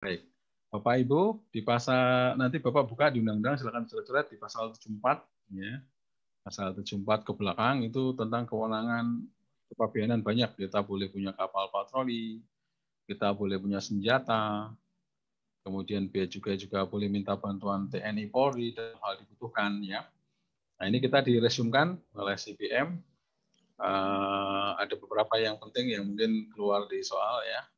Baik. Bapak Ibu di pasal nanti Bapak buka di undang-undang silakan coret-coret di pasal 74 ya. Pasal 74 ke belakang itu tentang kewenangan kepabianan banyak. Kita boleh punya kapal patroli, kita boleh punya senjata, kemudian bea juga juga boleh minta bantuan TNI Polri dan hal dibutuhkan ya. Nah ini kita diresumkan oleh CPM. Uh, ada beberapa yang penting yang mungkin keluar di soal ya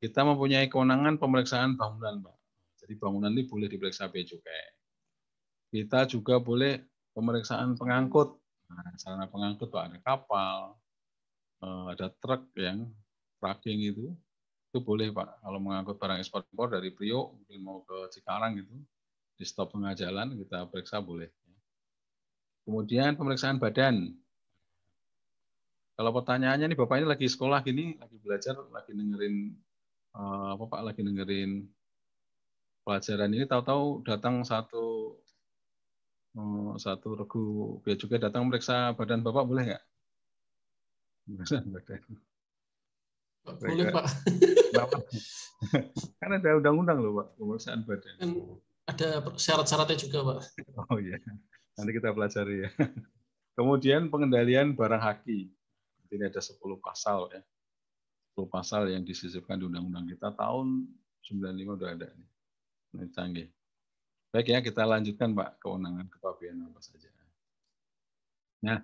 kita mempunyai kewenangan pemeriksaan bangunan, Pak. Jadi bangunan ini boleh diperiksa bea cukai. Kita juga boleh pemeriksaan pengangkut. Nah, sarana pengangkut, Pak, ada kapal, eh, ada truk yang tracking itu, itu boleh, Pak. Kalau mengangkut barang ekspor impor dari Priok, mungkin mau ke Cikarang gitu, di stop tengah jalan, kita periksa boleh. Kemudian pemeriksaan badan. Kalau pertanyaannya nih Bapak ini lagi sekolah gini, lagi belajar, lagi dengerin Eh, apa Pak lagi dengerin pelajaran ini tahu-tahu datang satu eh, satu regu biar juga datang meriksa badan Bapak boleh nggak? badan. Boleh Pak. Kan ada undang-undang loh Pak pemeriksaan badan. Kan ada syarat-syaratnya juga Pak. Oh iya. Nanti kita pelajari ya. Kemudian pengendalian barang haki. Ini ada 10 pasal ya pasal yang disisipkan di undang-undang kita tahun 95 udah ada nih. Ini canggih. Baik ya, kita lanjutkan Pak kewenangan kepabianan apa saja. Nah,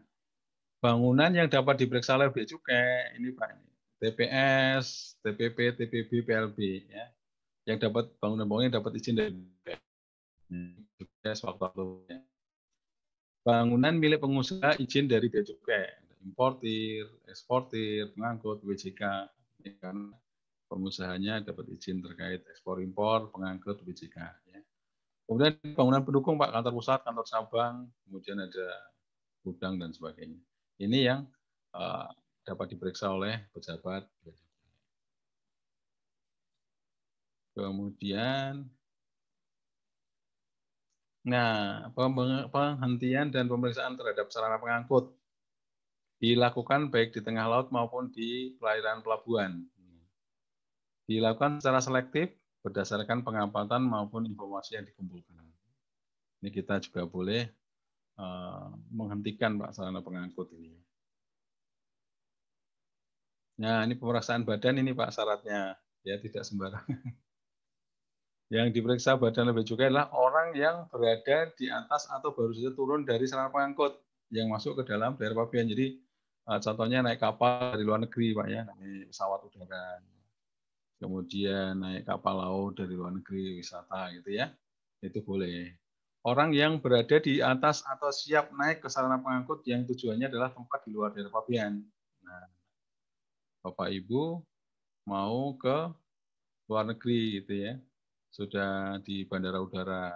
bangunan yang dapat diperiksa oleh bea cukai ini Pak ini TPS, TPP, TPB, PLB ya. Yang dapat bangunan-bangunan yang dapat izin dari BPS waktu-waktu. Bangunan milik pengusaha izin dari bea cukai, importir, eksportir, pengangkut, WJK, kan pengusahanya dapat izin terkait ekspor impor, pengangkut BJK. Ya. Kemudian bangunan pendukung Pak kantor pusat, kantor cabang, kemudian ada gudang dan sebagainya. Ini yang uh, dapat diperiksa oleh pejabat. Kemudian, nah penghentian dan pemeriksaan terhadap sarana pengangkut dilakukan baik di tengah laut maupun di perairan pelabuhan. Dilakukan secara selektif berdasarkan pengamatan maupun informasi yang dikumpulkan. Ini kita juga boleh uh, menghentikan Pak sarana pengangkut ini. Nah, ini pemeriksaan badan ini Pak syaratnya, ya tidak sembarangan. Yang diperiksa badan lebih juga adalah orang yang berada di atas atau baru saja turun dari sarana pengangkut yang masuk ke dalam daerah pabean. Jadi contohnya naik kapal dari luar negeri, Pak ya, naik pesawat udara. Kemudian naik kapal laut dari luar negeri, wisata gitu ya. Itu boleh. Orang yang berada di atas atau siap naik ke sarana pengangkut yang tujuannya adalah tempat di luar daerah pabean. Nah, Bapak Ibu mau ke luar negeri gitu ya. Sudah di bandara udara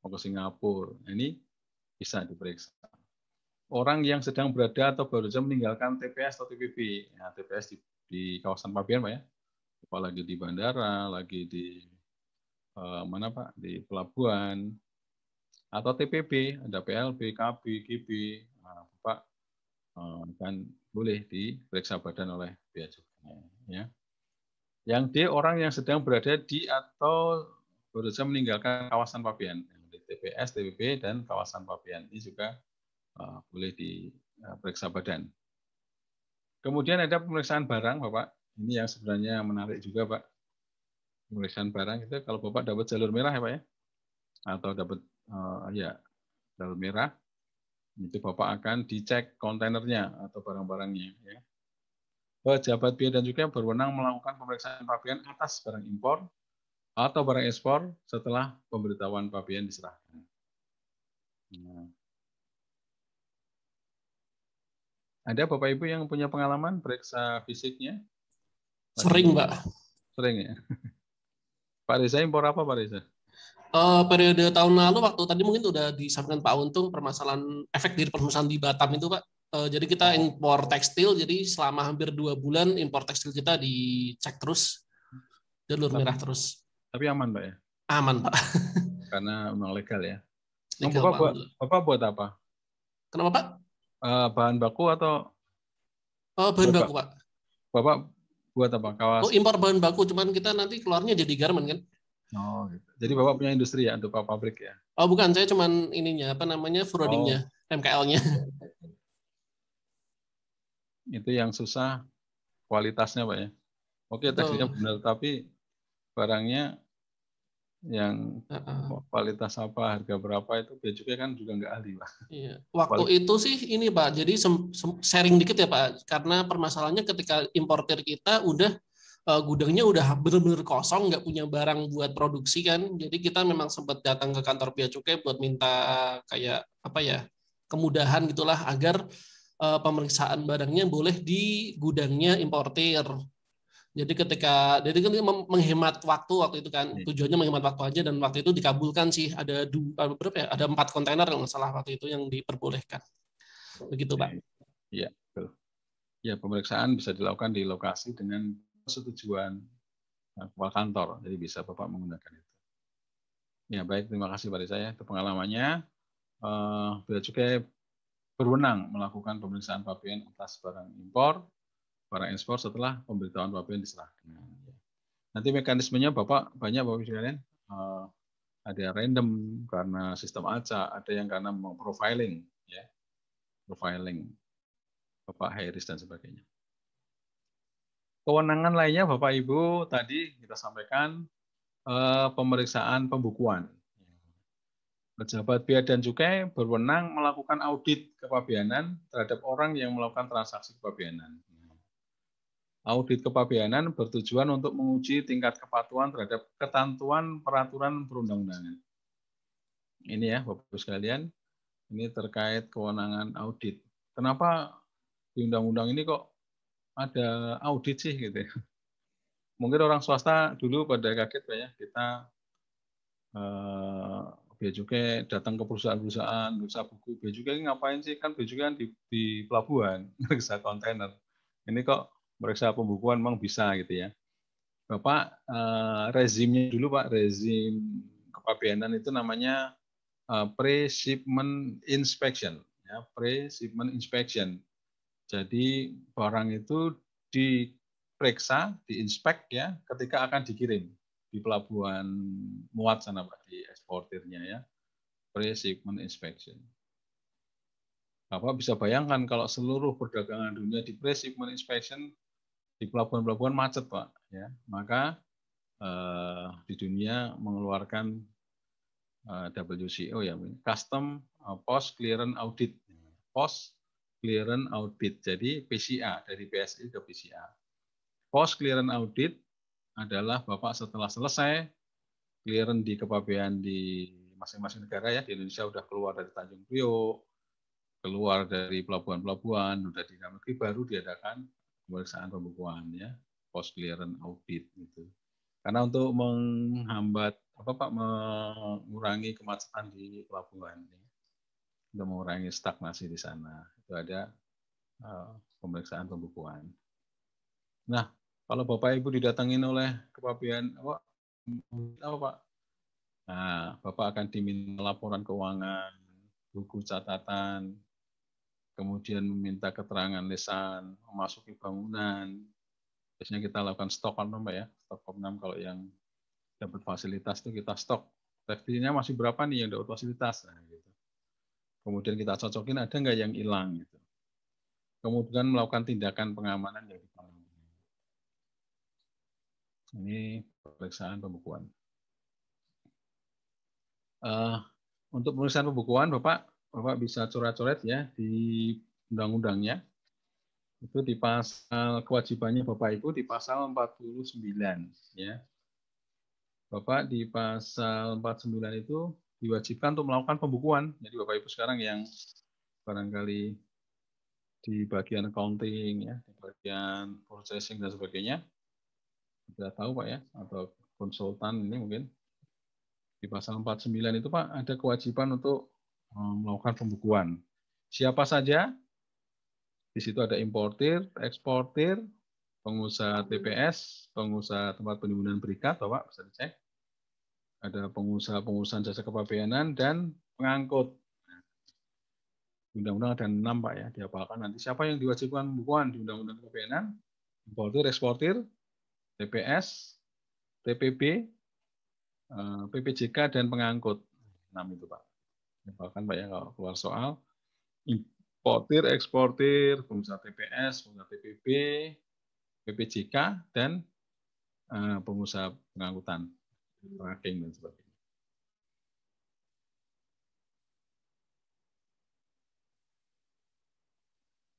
mau ke Singapura. Ini bisa diperiksa orang yang sedang berada atau baru saja meninggalkan TPS atau TPP. Ya, TPS di, di kawasan Pabian, Pak ya. Apalagi di bandara, lagi di eh, mana Pak? Di pelabuhan atau TPP, ada PLB, KB, GB, nah, Pak eh, kan boleh diperiksa badan oleh bea cukai. Ya. Yang D orang yang sedang berada di atau baru saja meninggalkan kawasan Pabian, di TPS, TPP, dan kawasan Pabian. Ini juga boleh diperiksa badan. Kemudian ada pemeriksaan barang, Bapak. Ini yang sebenarnya menarik juga, Pak. Pemeriksaan barang itu kalau Bapak dapat jalur merah ya, Pak ya, atau dapat uh, ya jalur merah, itu Bapak akan dicek kontainernya atau barang-barangnya. Ya. Pejabat biaya dan juga berwenang melakukan pemeriksaan pabean atas barang impor atau barang ekspor setelah pemberitahuan pabean diserahkan. Nah, Ada Bapak Ibu yang punya pengalaman periksa fisiknya? Sering, Pak. Sering ya. Pak Reza impor apa Pak Reza? Uh, periode tahun lalu waktu tadi mungkin sudah disampaikan Pak Untung permasalahan efek dari perusahaan di Batam itu Pak. Uh, jadi kita impor tekstil, jadi selama hampir dua bulan impor tekstil kita dicek terus, jalur merah terus. Tapi aman Pak ya? Aman Pak. Karena memang legal ya. Legal, Bapak, buat, Bapak buat apa? Kenapa Pak? Uh, bahan baku atau oh, bahan baku pak bapak Buat apa kawas? Oh, impor bahan baku, cuman kita nanti keluarnya jadi garment kan? Oh, gitu. Jadi Bapak punya industri ya untuk pabrik ya? Oh, bukan, saya cuman ininya apa namanya? forwardingnya, oh. MKL-nya. Itu yang susah kualitasnya, Pak ya. Oke, tekstilnya benar tapi barangnya yang uh-uh. kualitas apa, harga berapa itu bea cukai kan juga nggak ahli, Pak. Iya. Waktu Kualitas. itu sih ini, Pak. Jadi sharing dikit ya, Pak. Karena permasalahannya ketika importer kita udah uh, gudangnya udah benar-benar kosong, nggak punya barang buat produksi kan. Jadi kita memang sempat datang ke kantor bea cukai buat minta kayak apa ya kemudahan gitulah agar uh, pemeriksaan barangnya boleh di gudangnya importer jadi ketika jadi kan menghemat waktu waktu itu kan iya. tujuannya menghemat waktu aja dan waktu itu dikabulkan sih ada dua berapa ya ada empat kontainer kalau nggak salah waktu itu yang diperbolehkan begitu pak. Iya betul. Ya pemeriksaan bisa dilakukan di lokasi dengan persetujuan eh, kepala kantor jadi bisa bapak menggunakan itu. Ya baik terima kasih pada saya itu pengalamannya. Uh, Bea Cukai berwenang melakukan pemeriksaan pabean atas barang impor para ekspor setelah pemberitahuan Bapak diserahkan. Nanti mekanismenya Bapak banyak Bapak sekalian uh, ada random karena sistem acak, ada yang karena profiling ya. Profiling Bapak Hairis dan sebagainya. Kewenangan lainnya Bapak Ibu tadi kita sampaikan uh, pemeriksaan pembukuan. Pejabat Bea dan Cukai berwenang melakukan audit kepabeanan terhadap orang yang melakukan transaksi kepabeanan. Audit kepabeanan bertujuan untuk menguji tingkat kepatuhan terhadap ketentuan peraturan perundang-undangan. Ini ya, Bapak Ibu sekalian, ini terkait kewenangan audit. Kenapa di undang-undang ini kok ada audit sih gitu ya? Mungkin orang swasta dulu pada kaget ya, kita eh, Cukai datang ke perusahaan-perusahaan, bisa buku Bea Cukai ngapain sih? Kan Bea Cukai kan di, di pelabuhan, bisa kontainer. Ini kok meriksa pembukuan memang bisa gitu ya. Bapak eh, rezimnya dulu Pak, rezim kepabeanan itu namanya eh, pre-shipment inspection, ya, pre-shipment inspection. Jadi barang itu diperiksa, diinspek ya ketika akan dikirim di pelabuhan muat sana Pak di eksportirnya ya. Pre-shipment inspection. Bapak bisa bayangkan kalau seluruh perdagangan dunia di pre-shipment inspection di pelabuhan-pelabuhan macet pak ya. Maka eh, di dunia mengeluarkan eh, WCO ya custom eh, post clearance audit. Post clearance audit. Jadi PCA dari PSI ke PCA post clearance audit adalah bapak setelah selesai clearance di kepabean di masing-masing negara ya. Di Indonesia sudah keluar dari Tanjung Priok keluar dari pelabuhan-pelabuhan sudah di dalam negeri baru diadakan pemeriksaan pembukuan ya post clearance audit gitu. Karena untuk menghambat apa pak mengurangi kemacetan di pelabuhan ya. untuk mengurangi stagnasi di sana itu ada uh, pemeriksaan pembukuan. Nah kalau bapak ibu didatangin oleh kepabian apa apa pak? Nah bapak akan diminta laporan keuangan buku catatan kemudian meminta keterangan lisan, memasuki bangunan. Biasanya kita lakukan stok kan Mbak ya, stok komnam kalau yang dapat fasilitas itu kita stok. Tekstilnya masih berapa nih yang dapat fasilitas? Nah, gitu. Kemudian kita cocokin ada nggak yang hilang gitu. Kemudian melakukan tindakan pengamanan yang dipanggil. Ini pemeriksaan pembukuan. Uh, untuk pemeriksaan pembukuan, Bapak Bapak bisa coret-coret ya di undang-undangnya. Itu di pasal kewajibannya Bapak Ibu di pasal 49 ya. Bapak di pasal 49 itu diwajibkan untuk melakukan pembukuan. Jadi Bapak Ibu sekarang yang barangkali di bagian accounting ya, di bagian processing dan sebagainya. Sudah tahu Pak ya atau konsultan ini mungkin di pasal 49 itu Pak ada kewajiban untuk melakukan pembukuan. Siapa saja? Di situ ada importir, eksportir, pengusaha TPS, pengusaha tempat penimbunan berikat, Bapak bisa dicek. Ada pengusaha-pengusaha jasa kepabeanan dan pengangkut. Undang-undang ada enam Pak ya, diapalkan nanti. Siapa yang diwajibkan pembukuan di Undang-Undang Kepabeanan? Importir, eksportir, TPS, TPB, eh, PPJK, dan pengangkut. 6 itu Pak. Bahkan Pak ya kalau keluar soal. Importir, eksportir, pengusaha TPS, pengusaha TPB, PPJK, dan eh, pengusaha pengangkutan, tracking dan sebagainya.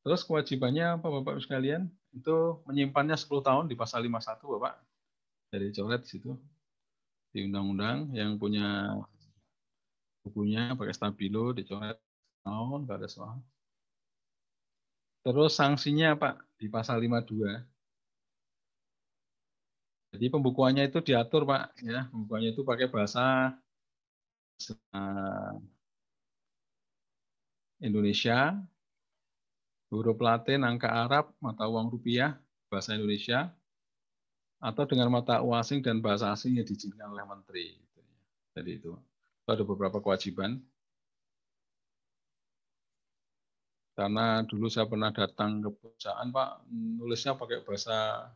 Terus kewajibannya apa Bapak Ibu sekalian? Itu menyimpannya 10 tahun di pasal 51 Bapak. Dari coret di situ. Di undang-undang yang punya bukunya pakai stabilo dicoret tahun, enggak ada soal. Terus sanksinya Pak di pasal 52. Jadi pembukuannya itu diatur Pak, ya pembukuannya itu pakai bahasa Indonesia, huruf Latin, angka Arab, mata uang rupiah, bahasa Indonesia, atau dengan mata uang asing dan bahasa asing yang diizinkan oleh menteri. Jadi itu. Ada beberapa kewajiban. Karena dulu saya pernah datang ke perusahaan, Pak, nulisnya pakai bahasa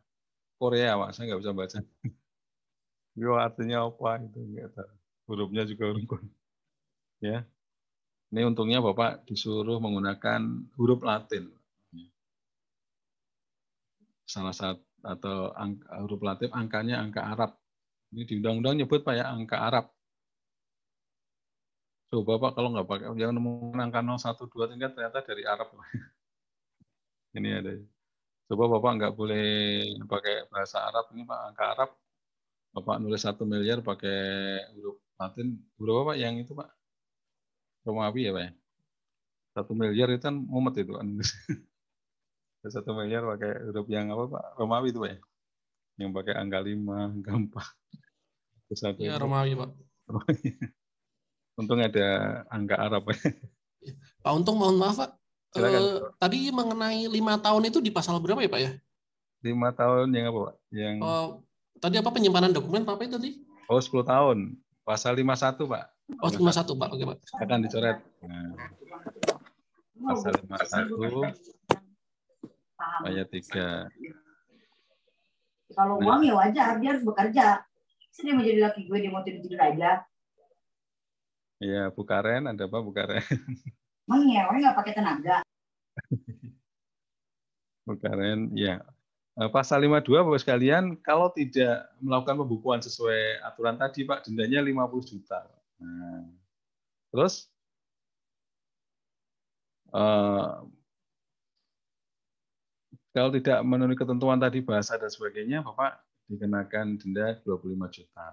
Korea, Pak. Saya nggak bisa baca. Yo artinya apa itu? Hurufnya juga huruf ya ini untungnya Bapak disuruh menggunakan huruf Latin. Salah satu atau angka, huruf Latin angkanya angka Arab. Ini di undang-undang nyebut Pak ya angka Arab. Coba Pak kalau nggak pakai yang nemu angka 012 tingkat ternyata dari Arab. ini ada. Coba Bapak nggak boleh pakai bahasa Arab ini Pak angka Arab. Bapak nulis satu miliar pakai huruf Latin. Huruf apa yang itu Pak? Romawi ya Pak ya? Satu miliar itu kan mumet itu kan. Satu miliar pakai huruf yang apa Pak? Romawi itu Pak ya? Yang pakai angka lima, gampang. Satu ya, Romawi Pak. Untung ada angka Arab Pak. Pak Untung mohon maaf Pak. Eh, tadi mengenai lima tahun itu di pasal berapa ya Pak ya? Lima tahun yang apa Pak? Yang oh, tadi apa penyimpanan dokumen Pak itu tadi? Oh 10 tahun. Pasal 51 Pak. Oh, cuma satu, Pak. Oke, Pak. Akan dicoret. Nah, pasal 51 ayat 3. Kalau uang ya wajar, dia harus bekerja. Saya mau jadi laki gue, dia mau tidur-tidur aja. Iya, Bu Karen, ada apa Bu Karen? Emang ngewe nggak pakai tenaga? Bu Karen, ya. Eh, pasal 52, Bapak sekalian, kalau tidak melakukan pembukuan sesuai aturan tadi, Pak, dendanya 50 juta. Nah, terus uh, kalau tidak memenuhi ketentuan tadi bahasa dan sebagainya, Bapak dikenakan denda 25 juta.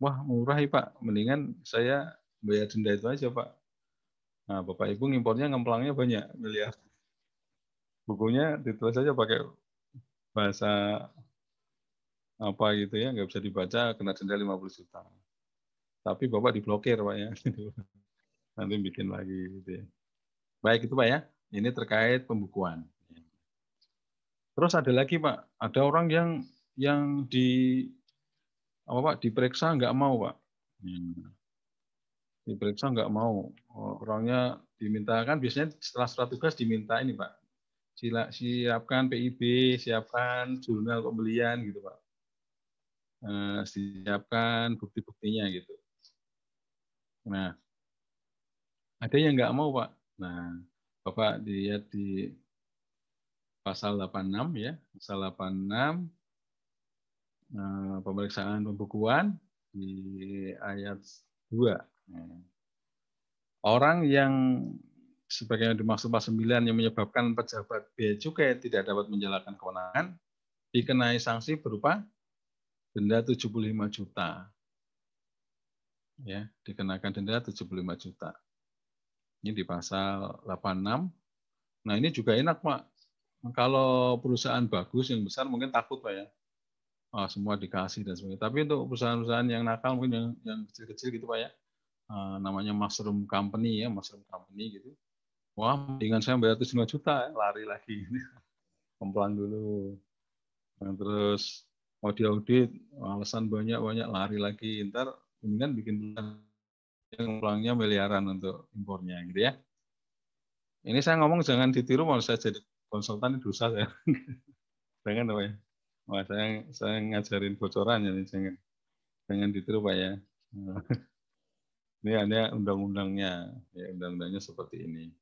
Wah, murah ya Pak. Mendingan saya bayar denda itu aja, Pak. Nah, Bapak Ibu ngimpornya ngemplangnya banyak miliar. Bukunya ditulis saja pakai bahasa apa gitu ya, nggak bisa dibaca, kena denda 50 juta tapi Bapak diblokir Pak ya. Nanti bikin lagi gitu ya. Baik itu Pak ya. Ini terkait pembukuan. Terus ada lagi Pak, ada orang yang yang di apa Pak diperiksa nggak mau Pak. Hmm. Diperiksa nggak mau. Orangnya dimintakan biasanya setelah surat tugas diminta ini Pak. Sila, siapkan PIB, siapkan jurnal pembelian gitu Pak. Eh, siapkan bukti-buktinya gitu. Nah, ada yang nggak mau, Pak. Nah, Bapak dilihat di pasal 86 ya, pasal 86 eh, pemeriksaan pembukuan di ayat 2. Nah, orang yang sebagaimana dimaksud pasal 9 yang menyebabkan pejabat bea cukai tidak dapat menjalankan kewenangan dikenai sanksi berupa denda 75 juta ya dikenakan denda 75 juta. Ini di pasal 86. Nah, ini juga enak, Pak. Kalau perusahaan bagus yang besar mungkin takut, Pak ya. Oh, semua dikasih dan sebagainya. Tapi untuk perusahaan-perusahaan yang nakal mungkin yang yang kecil-kecil gitu, Pak ya. Uh, namanya mushroom company ya, mushroom company gitu. Wah, dengan saya bayar 75 juta, ya, lari lagi. Kemplang dulu. Nah, terus mau diaudit, alasan banyak-banyak lari lagi. Ntar kan bikin yang ulangnya miliaran untuk impornya gitu ya. Ini saya ngomong jangan ditiru mau saya jadi konsultan dosa saya. Jangan apa ya? Wah, saya, saya ngajarin bocoran ya, jangan. Jangan ditiru Pak ya. Ini ada undang-undangnya, ya undang-undangnya seperti ini.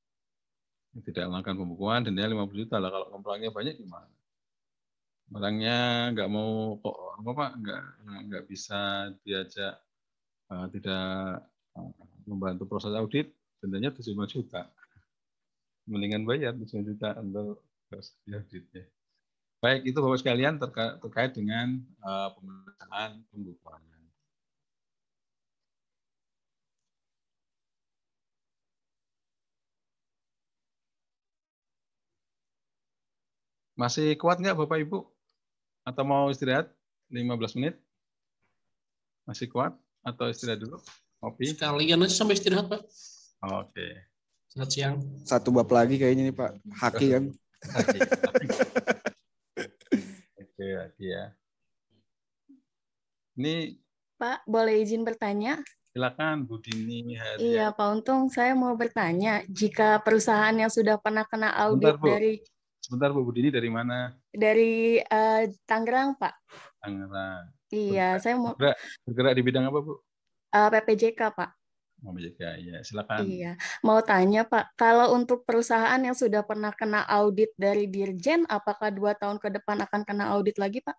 Tidak melakukan pembukuan, denda 50 juta lah. Kalau komplainya banyak gimana? Orangnya nggak mau kok apa Pak, nggak nggak bisa diajak uh, tidak uh, membantu proses audit, dendanya 75 juta. Mendingan bayar 75 juta untuk proses auditnya. Baik, itu Bapak sekalian terkait, terkait dengan uh, pemeriksaan pembukuan. Masih kuat nggak Bapak Ibu? Atau mau istirahat 15 menit? Masih kuat? Atau istirahat dulu? Kopi? Sekalian aja sampai istirahat, Pak. Oke. Selamat siang. Satu bab lagi kayaknya nih Pak. Haki kan. Haki ya. Ini Pak, boleh izin bertanya? silakan Bu Dini Haria. Iya, Pak Untung, saya mau bertanya, jika perusahaan yang sudah pernah kena audit Bentar, Bu. dari Sebentar Bu, Bu Dini dari mana? dari eh, Tangerang, Pak. Tangerang. Iya, saya mau Bergerak, bergerak di bidang apa Bu? eh, PPJK, Pak. BJK, ya silakan. Iya, mau tanya Pak, kalau untuk perusahaan yang sudah pernah kena audit dari Dirjen, apakah dua tahun ke depan akan kena audit lagi, Pak?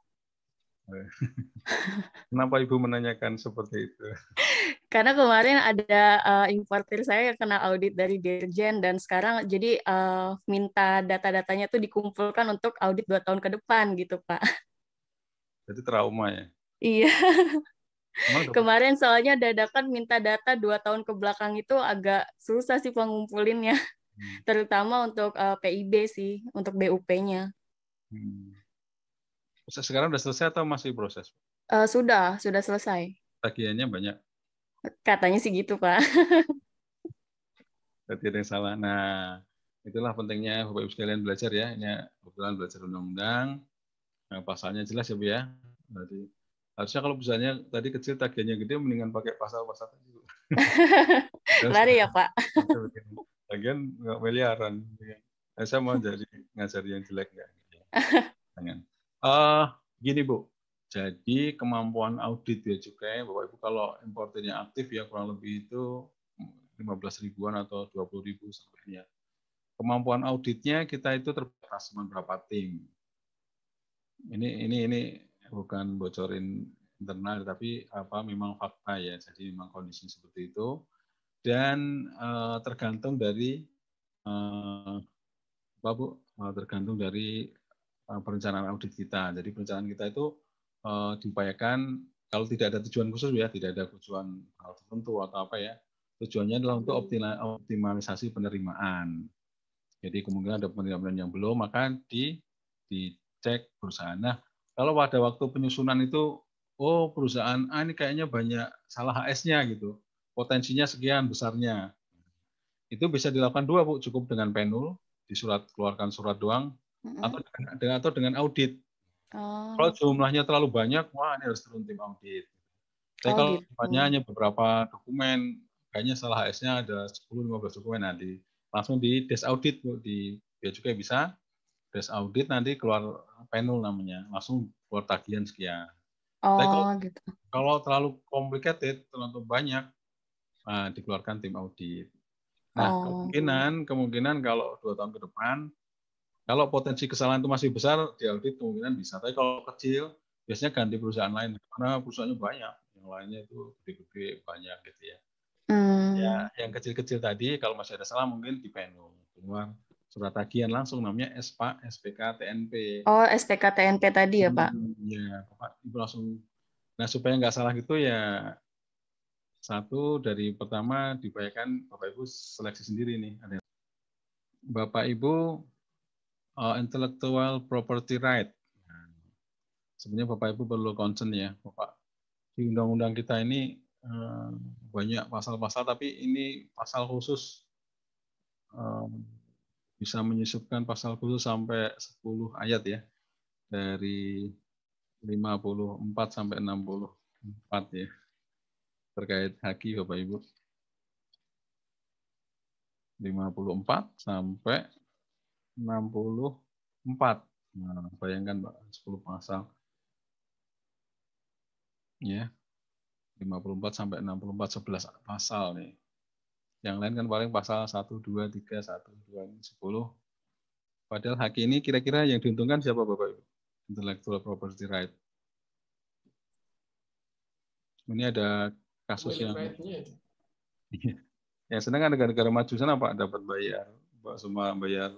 Kenapa Ibu menanyakan seperti itu? Karena kemarin ada eh, importir saya yang kena audit dari Dirjen dan sekarang jadi eh, minta data-datanya tuh dikumpulkan untuk audit dua tahun ke depan gitu, Pak. Jadi trauma ya. Iya. Kemarin soalnya dadakan minta data dua tahun ke belakang itu agak susah sih pengumpulinnya, Hmm. terutama untuk eh, PIB sih, untuk BUP-nya. Hmm. Sekarang udah selesai atau masih proses? Eh, sudah, sudah selesai. Tagihannya banyak. Katanya sih gitu, Pak. Berarti ada yang salah. Nah, itulah pentingnya Bapak Ibu sekalian belajar ya. Ini kebetulan belajar undang-undang. Nah, pasalnya jelas ya Bu ya. Berarti harusnya kalau misalnya tadi kecil tagihannya gede mendingan pakai pasal-pasal tadi. Lari ya, Pak. Tagihan nggak miliaran. Nah, saya mau jadi ngajari yang jelek nggak? Jangan. Eh, gini Bu, jadi kemampuan audit ya cukai, Bapak Ibu kalau importernya aktif ya kurang lebih itu 15 ribuan atau 20 ribu sampai ya. Kemampuan auditnya kita itu terbatas cuma berapa tim. Ini ini ini bukan bocorin internal tapi apa memang fakta ya. Jadi memang kondisi seperti itu dan eh, tergantung dari eh, apa Bu? Eh, tergantung dari eh, perencanaan audit kita. Jadi perencanaan kita itu eh, diupayakan kalau tidak ada tujuan khusus ya, tidak ada tujuan hal tertentu atau apa ya, tujuannya adalah untuk optima- optimalisasi penerimaan. Jadi kemungkinan ada penerimaan yang belum, maka di dicek perusahaan. Nah, kalau pada waktu penyusunan itu, oh perusahaan A ini kayaknya banyak salah HS-nya gitu, potensinya sekian besarnya. Itu bisa dilakukan dua, Bu, cukup dengan penul, di surat keluarkan surat doang, atau dengan, atau dengan audit. Oh, Kalau jumlahnya terlalu banyak, wah ini harus turun tim audit. Tapi Oh, kalau gitu. jumlahnya hanya beberapa dokumen, kayaknya salah HS-nya ada 10-15 dokumen nanti langsung di desk audit Bu, di Bea Cukai bisa desk audit nanti keluar panel namanya, langsung keluar tagihan sekian. Tapi oh kalau- gitu. Kalau terlalu complicated, terlalu banyak, nah, dikeluarkan tim audit. Nah, Oh. kemungkinan kemungkinan kalau dua tahun ke depan, kalau potensi kesalahan itu masih besar, di audit kemungkinan bisa. Tapi kalau kecil, biasanya ganti perusahaan lain karena perusahaannya banyak, yang lainnya itu gede-gede banyak gitu ya. Hmm. Ya, yang kecil-kecil tadi kalau masih ada salah mungkin di penul keluar surat tagihan langsung namanya SPA, SPK, TNP. Oh, SPK TNP tadi ya, Pak? Hmm, Ya, Bapak Ibu langsung. Nah, supaya nggak salah gitu ya satu dari pertama dibayarkan Bapak Ibu seleksi sendiri nih. Ada Bapak Ibu uh, intellectual property right. Nah, sebenarnya Bapak Ibu perlu concern ya, Bapak. Di undang-undang kita ini eh, banyak pasal-pasal, tapi ini pasal khusus eh, bisa menyusupkan pasal khusus sampai 10 ayat ya dari 54 sampai 64 ya terkait haki Bapak Ibu 54 sampai 64 Nah, bayangkan Pak, 10 pasal. Ya. 54 sampai 64 11 pasal nih. Yang lain kan paling pasal 1 2 3 1 2 10. Padahal hak ini kira-kira yang diuntungkan siapa Bapak Ibu? Intellectual property right. Ini ada kasus yang yang senang kan negara-negara maju sana Pak dapat bayar, Pak semua bayar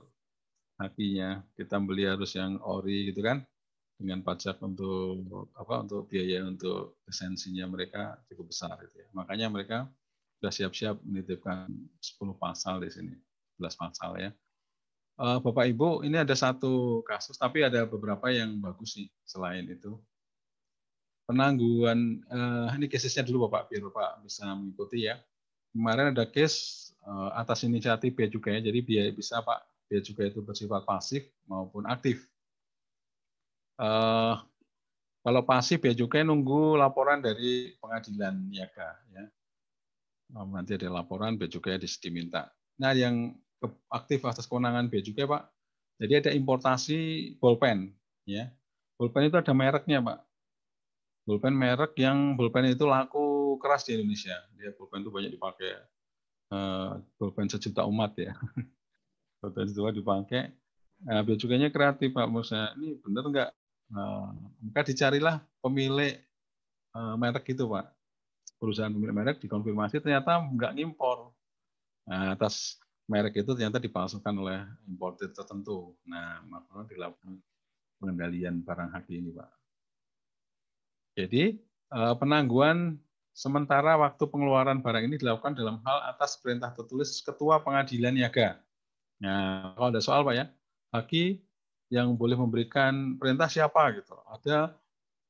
hakinya. Kita beli harus yang ori gitu kan dengan pajak untuk apa untuk biaya untuk lisensinya mereka cukup besar gitu ya. Makanya mereka sudah siap-siap menitipkan 10 pasal di sini, 11 pasal ya. Eh, Bapak Ibu, ini ada satu kasus, tapi ada beberapa yang bagus sih selain itu. Penangguhan, eh, ini casesnya dulu Bapak, biar Bapak bisa mengikuti ya. Kemarin ada case eh, atas inisiatif Bea Cukai, jadi biaya bisa Pak, Bea Cukai itu bersifat pasif maupun aktif. Kalau pasif ya juga nunggu laporan dari pengadilan niaga ya. Nanti ada laporan bea cukai diminta. Nah, yang aktif atas kewenangan bea cukai, Pak. Jadi ada importasi bolpen ya. Bolpen itu ada mereknya, Pak. Bolpen merek yang bolpen itu laku keras di Indonesia. Dia bolpen itu banyak dipakai. Uh, bolpen sejuta umat ya. bolpen sejuta dipakai. Nah, bea cukainya kreatif, Pak. Maksudnya, ini benar nggak Nah, maka dicarilah pemilik uh, merek itu, Pak. Perusahaan pemilik merek dikonfirmasi ternyata nggak ngimpor. Nah, atas merek itu ternyata dipalsukan oleh importer tertentu. Nah, maka dilakukan pengendalian barang haki ini, Pak. Jadi, uh, penangguhan sementara waktu pengeluaran barang ini dilakukan dalam hal atas perintah tertulis Ketua Pengadilan Niaga. Nah, kalau ada soal, Pak ya, haki yang boleh memberikan perintah siapa gitu. Ada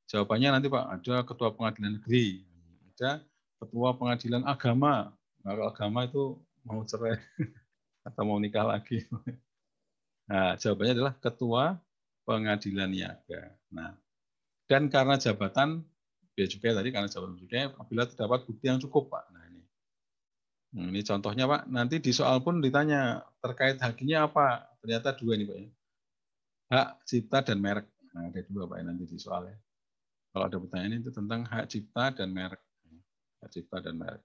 jawabannya nanti Pak, ada ketua pengadilan negeri, ada ketua pengadilan agama. Nah, kalau agama itu mau cerai atau mau nikah lagi. Nah, jawabannya adalah ketua pengadilan niaga. Nah, dan karena jabatan bea cukai tadi karena jabatan cukai apabila terdapat bukti yang cukup Pak. Nah, ini. Nah, ini contohnya Pak, nanti di soal pun ditanya terkait hakinya apa? Ternyata dua ini Pak ya hak cipta dan merek. Nah, ada dua Pak nanti di soalnya. Kalau ada pertanyaan itu tentang hak cipta dan merek. Cipta dan merek.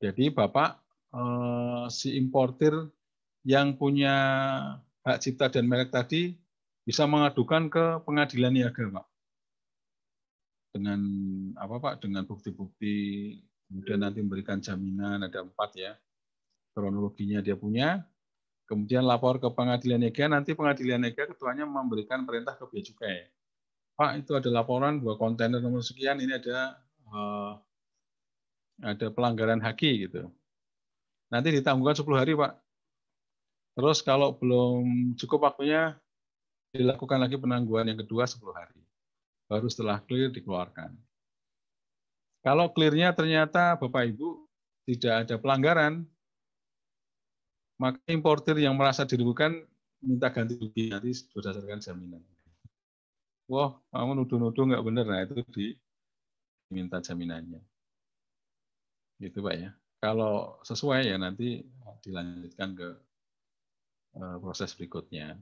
Jadi Bapak eh, si importir yang punya hak cipta dan merek tadi bisa mengadukan ke pengadilan niaga, Pak. Dengan apa Pak? Dengan bukti-bukti kemudian nanti memberikan jaminan ada empat ya. Kronologinya dia punya, Kemudian lapor ke pengadilan niaga, nanti pengadilan niaga ketuanya memberikan perintah ke bea cukai. Pak, itu ada laporan bahwa kontainer nomor sekian ini ada uh, ada pelanggaran haki gitu. Nanti ditangguhkan 10 hari, Pak. Terus kalau belum cukup waktunya dilakukan lagi penangguhan yang kedua 10 hari. Baru setelah clear dikeluarkan. Kalau clearnya ternyata Bapak Ibu tidak ada pelanggaran, maka importir yang merasa dirugikan minta ganti rugi nanti berdasarkan jaminan. Wah, kamu nuduh-nuduh nggak benar, nah itu di, diminta jaminannya. Gitu Pak ya. Kalau sesuai ya nanti dilanjutkan ke eh, proses berikutnya.